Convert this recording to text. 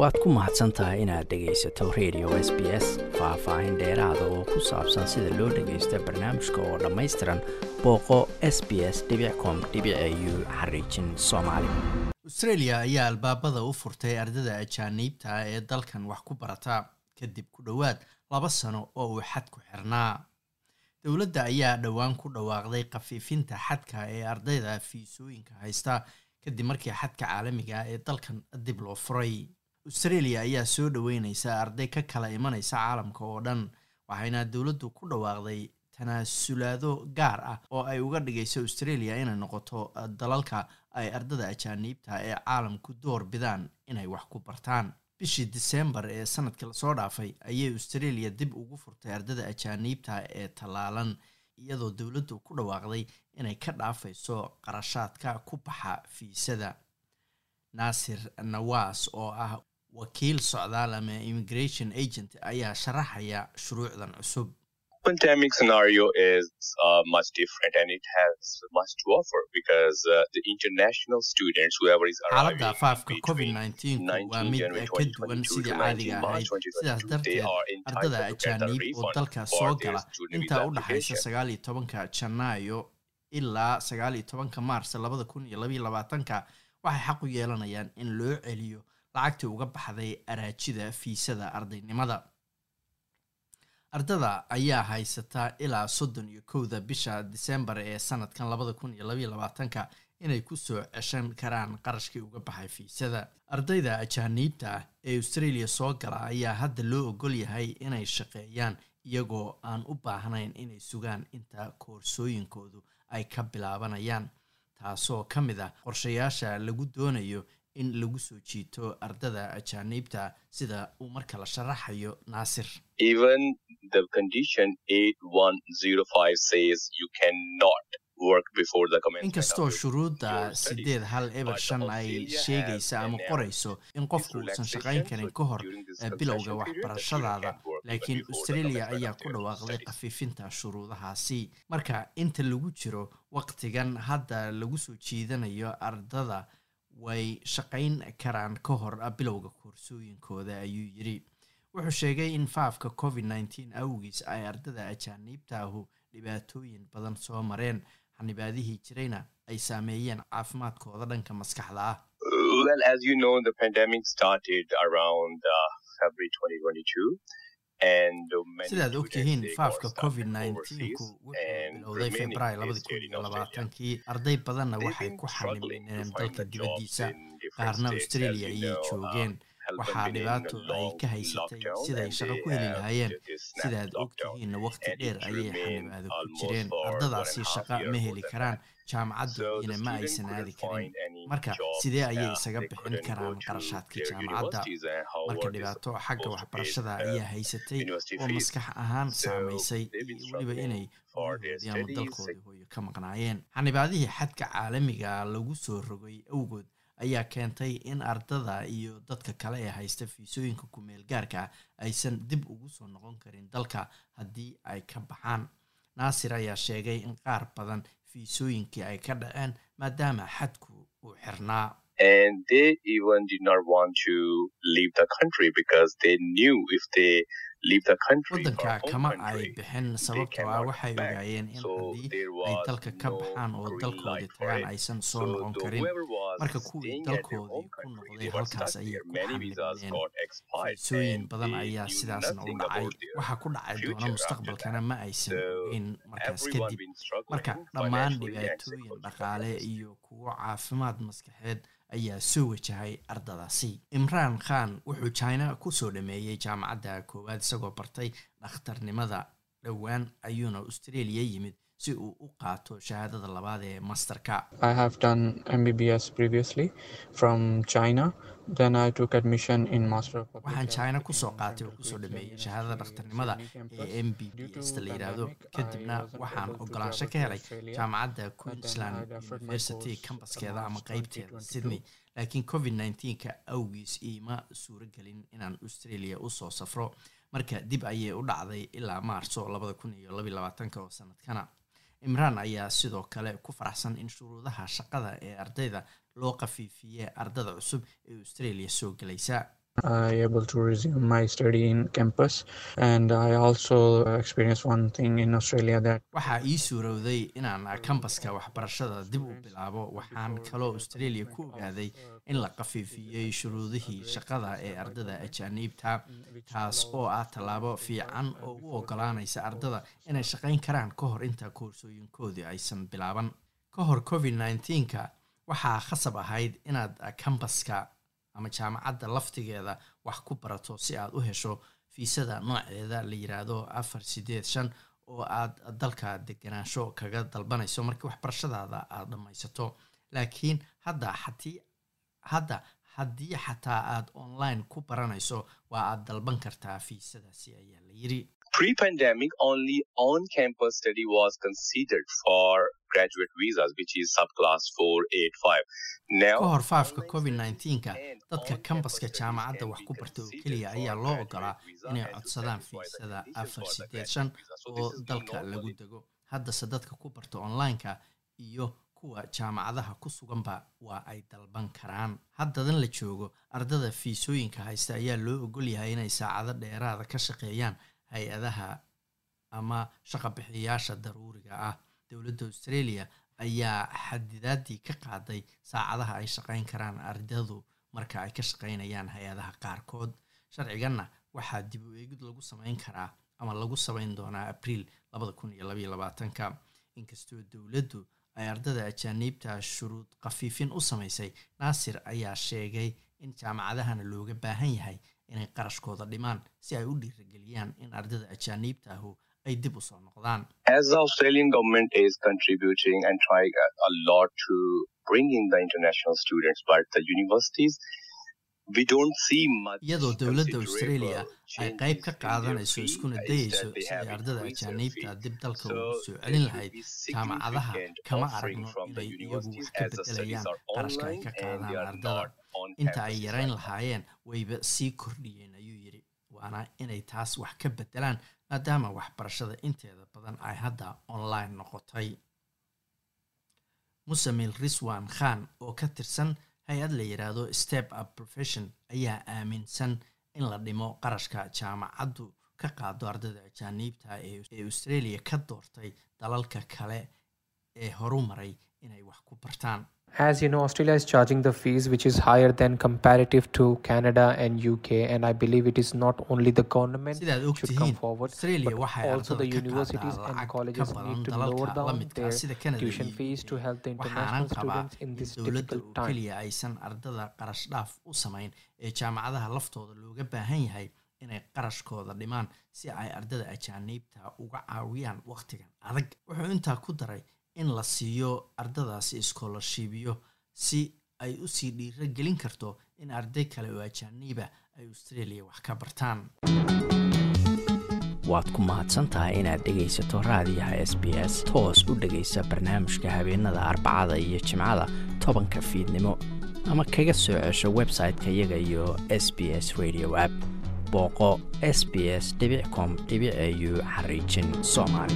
waad ku mahadsan tahay inaad dhegaysato radio s b s faah-faahin dheeraada oo ku saabsan sida loo dhagaysto barnaamijka oo dhammaystiran booqo s b s com u xariijin soomaali. Australia ayaa albaabada u furtay ardada ajaaniibta ee dalkan wax ku barata kadib ku dhowaad laba sano oo uu xadku xirnaa. Dowladda ayaa dhowaan ku dhawaaqday khafiifinta xadka ee ardayda fiisooyinka haysta kadib markii xadka caalamiga ee dalkan dib loo furay australia ayaa soo dhoweyneysa arday ka kala imanaysa caalamka oo dhan waxayna dowladdu ku dhawaaqday tanaasulaado gaar ah oo ay uga dhigayso australia inay noqoto dalalka ay ardada ajaaniibta ee caalamku door bidaan inay wax ku bartaan. Bishii disembar ee sannadkii la soo dhaafay ayay australia dib ugu furtay ardada ajaaniibta ee tallaalan iyadoo dowladdu ku dhawaaqday inay ka dhaafayso qarashaadka ku baxa fiisada. Naasir nawas oo ah wakiil socdaal ama immigration agent ayaa sharaxaya shuruucdan cusub. Pandemic scenario is uh, much different and it has much to offer because uh, the international students whoever is xaaladda afaafka covid nneteen-ku waa mid ka duwan sidii caadiga ahayd. sidaas darteed ardada ajaaniib oo dalka soo gala intaa u dhaxaysa sagaal iyo tobanka janaayo ilaa sagaal iyo tobanka maars labada kun iyo labaiyo labaatanka waxay xaq u yeelanayaan in loo celiyo lacagtii uga baxday araajida fiisada ardaynimada ardada ayaa haysata ilaa soddon iyo kowda bisha disembar ee sanadkan labada kun iyo labaiyo labaatanka inay ku soo ceshan karaan qarashkii uga baxay fiisada. Ardayda ajaaniibta ah ee australia soo gala ayaa hadda loo ogol yahay inay shaqeeyaan iyagoo aan u baahnayn inay sugaan inta koorsooyinkoodu ay ka bilaabanayaan taasoo ka mid ah qorshayaasha lagu doonayo in lagu soo jiito ardada ajaaniibta sida uu marka la sharaxayo naasir inkastoo shuruudda sideed hal eber shan ay sheegaysa ama qorayso in qofku uusan shaqayn karin ka hor bilowga waxbarashadaada. laakiin australia ayaa ku dhawaaqday khafiifinta shuruudahaasi. Marka inta lagu jiro waqtigan hadda lagu soo jiidanayo ardada way shaqayn karaan ka hor bilowga koorsooyinkooda ayuu yidhi. Wuxuu sheegay in faafka covid nneteen awgiis ay ardada ajaaniibtaahu dhibaatooyin badan soo mareen xanibaadihii jirayna ay saameeyeen caafimaadkooda dhanka maskaxda ah well as you know the pandemic started around february 2022 sidaad ogtihiin faafka covid nneteen-ku wuxuu bilowday februaary labadi kun iyo labaatankii arday badanna waxay ku xanimineen dalka dibaddiisa qaarna australia ayay joogeen waxaa dhibaato ay ka haysatay siday shaqo ku heli lahaayeen sidaad ogtihiinna waqti dheer ayay xanibaado ku jireen ardadaasi shaqa ma heli karaan jaamacaddoodiina ma aysan aadi karin marka sidee ayay isaga bixin karaan qarashaadka jaamacadda? marka dhibaato xagga waxbarashada ayaa haysatay oo maskax ahaan saamaysay iyo weliba inay ama dalkoodii hooyo ka maqnaayeen. Xanibaadihii xadka caalamiga lagu soo rogay awgood ayaa keentay in ardada iyo dadka kale ee haysta fiisooyinka ku-meel gaarka ah aysan dib ugu soo noqon karin dalka haddii ay ka baxaan naasir ayaa sheegay in qaar badan fiisooyinkii ay ka dhaceen maadaama xadku uu xirnaa waddanka kama ay bixin sababtoo ah waxay ogaayeen in haddii ay dalka ka baxaan oo dalkoodii tagaan aysan soo noqon karin. marka kuwii dalkoodii ku noqday halkaas ayay ku xamilmeen fiisooyin badan ayaa sidaasna u dhacay waxa ku dhacay doona mustaqbalkana ma aysan ogeyn markaas kadib marka dhammaan dhibaatooyin dhaqaale iyo kuwo caafimaad maskaxeed ayaa soo wajahay ardadaasi. Imraan khan wuxuu china ku soo dhameeyey jaamacadda koowaad isagoo bartay dhakhtarnimada dhowaan ayuuna australia yimid si uu u qaato shahaadada labaad ee masterka. Waxaan china ku soo qaatay oo ku soo dhameeyey shahaadada dhakhtarnimada ee m b b s la yidhaahdo kadibna waxaan ogolaansho ka helay jaamacadda queensland university kambaskeeda ama qeybteeda sydney. Laakiin covid nneteenka awgiis iima suuro gelin inaan australia u soo safro. Marka dib ayay u dhacday ilaa maarso labada kun iyo labaatanka oo sanadkana imraan ayaa sidoo kale ku faraxsan in shuruudaha shaqada ee ardayda loo qafiifiyey ardada cusub ee australia soo gelaysa I able to resume my study in campus and I also experienced one thing in Australia that waxaa ii suurowday inaan kambaska waxbarashada dib u bilaabo waxaan kaloo australia ku ogaaday in la qafiifiyey shuruudihii shaqada ee ardada ajaaniibta taas oo ah tallaabo fiican oo u ogolaanaysa ardada inay shaqayn karaan ka hor inta koorsooyinkoodii aysan bilaaban. Ka hor covid nneteen-ka waxaa khasab ahayd inaad kambaska ama jaamacadda laftigeeda wax ku barato si aad u hesho fiisada nooceeda la yiraahdo afar sideed shan oo aad dalka deganaansho kaga dalbanayso markii waxbarashadaada aada dhammaysato laakiin hadda hatii hadda haddii xataa aad online ku baranayso waa aad dalban kartaa fiisadaasi ayaa la yiri Pre-pandemic, only on-campus study was considered for graduate visas, which is subclass 485. Now, faafka covid nneteen-ka dadka kambaska jaamacadda wax ku barta oo keliya ayaa loo ogolaa inay codsadaan fiisada afar sideed shan oo dalka lagu dego. Haddase dadka ku barta online-ka iyo kuwa jaamacadaha ku suganba waa ay dalban karaan. Haddadan la joogo ardada fiisooyinka haysta ayaa loo ogol yahay inay saacado dheeraada ka shaqeeyaan hay'adaha ama shaqa bixiyayaasha daruuriga ah. Dowladda australia ayaa xadidaadii ka qaaday saacadaha ay shaqayn karaan ardadu marka ay ka shaqaynayaan hay'adaha qaarkood. Sharciganna waxaa dib u eegid lagu samayn karaa ama lagu samayn doonaa abriil labada kun iyo labaiyo labaatanka inkastoo dowladdu ay ardada ajaaniibta shuruud khafiifin u samaysay naasir ayaa sheegay in jaamacadahana looga baahan yahay inay qarashkooda dhimaan si ay u dhiirageliyaan in ardada ajaaniibta ahu ay dib u soo noqdaan. Iyadoo dowladda australia ay qayb ka qaadanayso iskuna siday have ardada ajaaniibta dib dalka ugu soo celin lahayd. jaamacadaha kama aragno inay iyagu wax ka bedelayaan qarashka ay ka qaadaan ardada inta ay yarayn lahaayeen wayba sii kordhiyeen ayuu yidhi. Waana inay taas wax ka bedelaan maadaama waxbarashada inteeda badan ay hadda online noqotay. Musamil riswan khan oo ka tirsan hay'ad la yidhaahdo step up profession ayaa aaminsan in la dhimo qarashka jaamacaddu ka qaado ardada ajaaniibta ee ee australia ka doortay dalalka kale ee horu maray inay wax ku bartaan As you know, Australia is charging the fees which is higher than comparative to Canada and UK, and I believe it is not only the government should come forward, australia but also the universities and colleges need to lower down their tuition fees to help the international students in this difficult time. keliya aysan ardada qarash dhaaf u samayn ee jaamacadaha laftooda looga baahan yahay inay qarashkooda dhimaan si ay ardada ajaaniibta uga caawiyaan wakhtigan adag. Wuxuu intaa ku daray in la siiyo ardadaasi iskoolashiibyo si ay u sii dhiiro gelin karto in arday kale oo ajaaniiba ay australia wax ka bartaan. Waad ku mahadsantahay inaad dhegaysato raadiyaha s b s toos u dhegaysa barnaamijka habeenada arbacada iyo jimcada tobanka fiidnimo ama kaga soo cesho website-ka iyaga iyo s b s radio app. Booqo s b s com au xariijin soomaali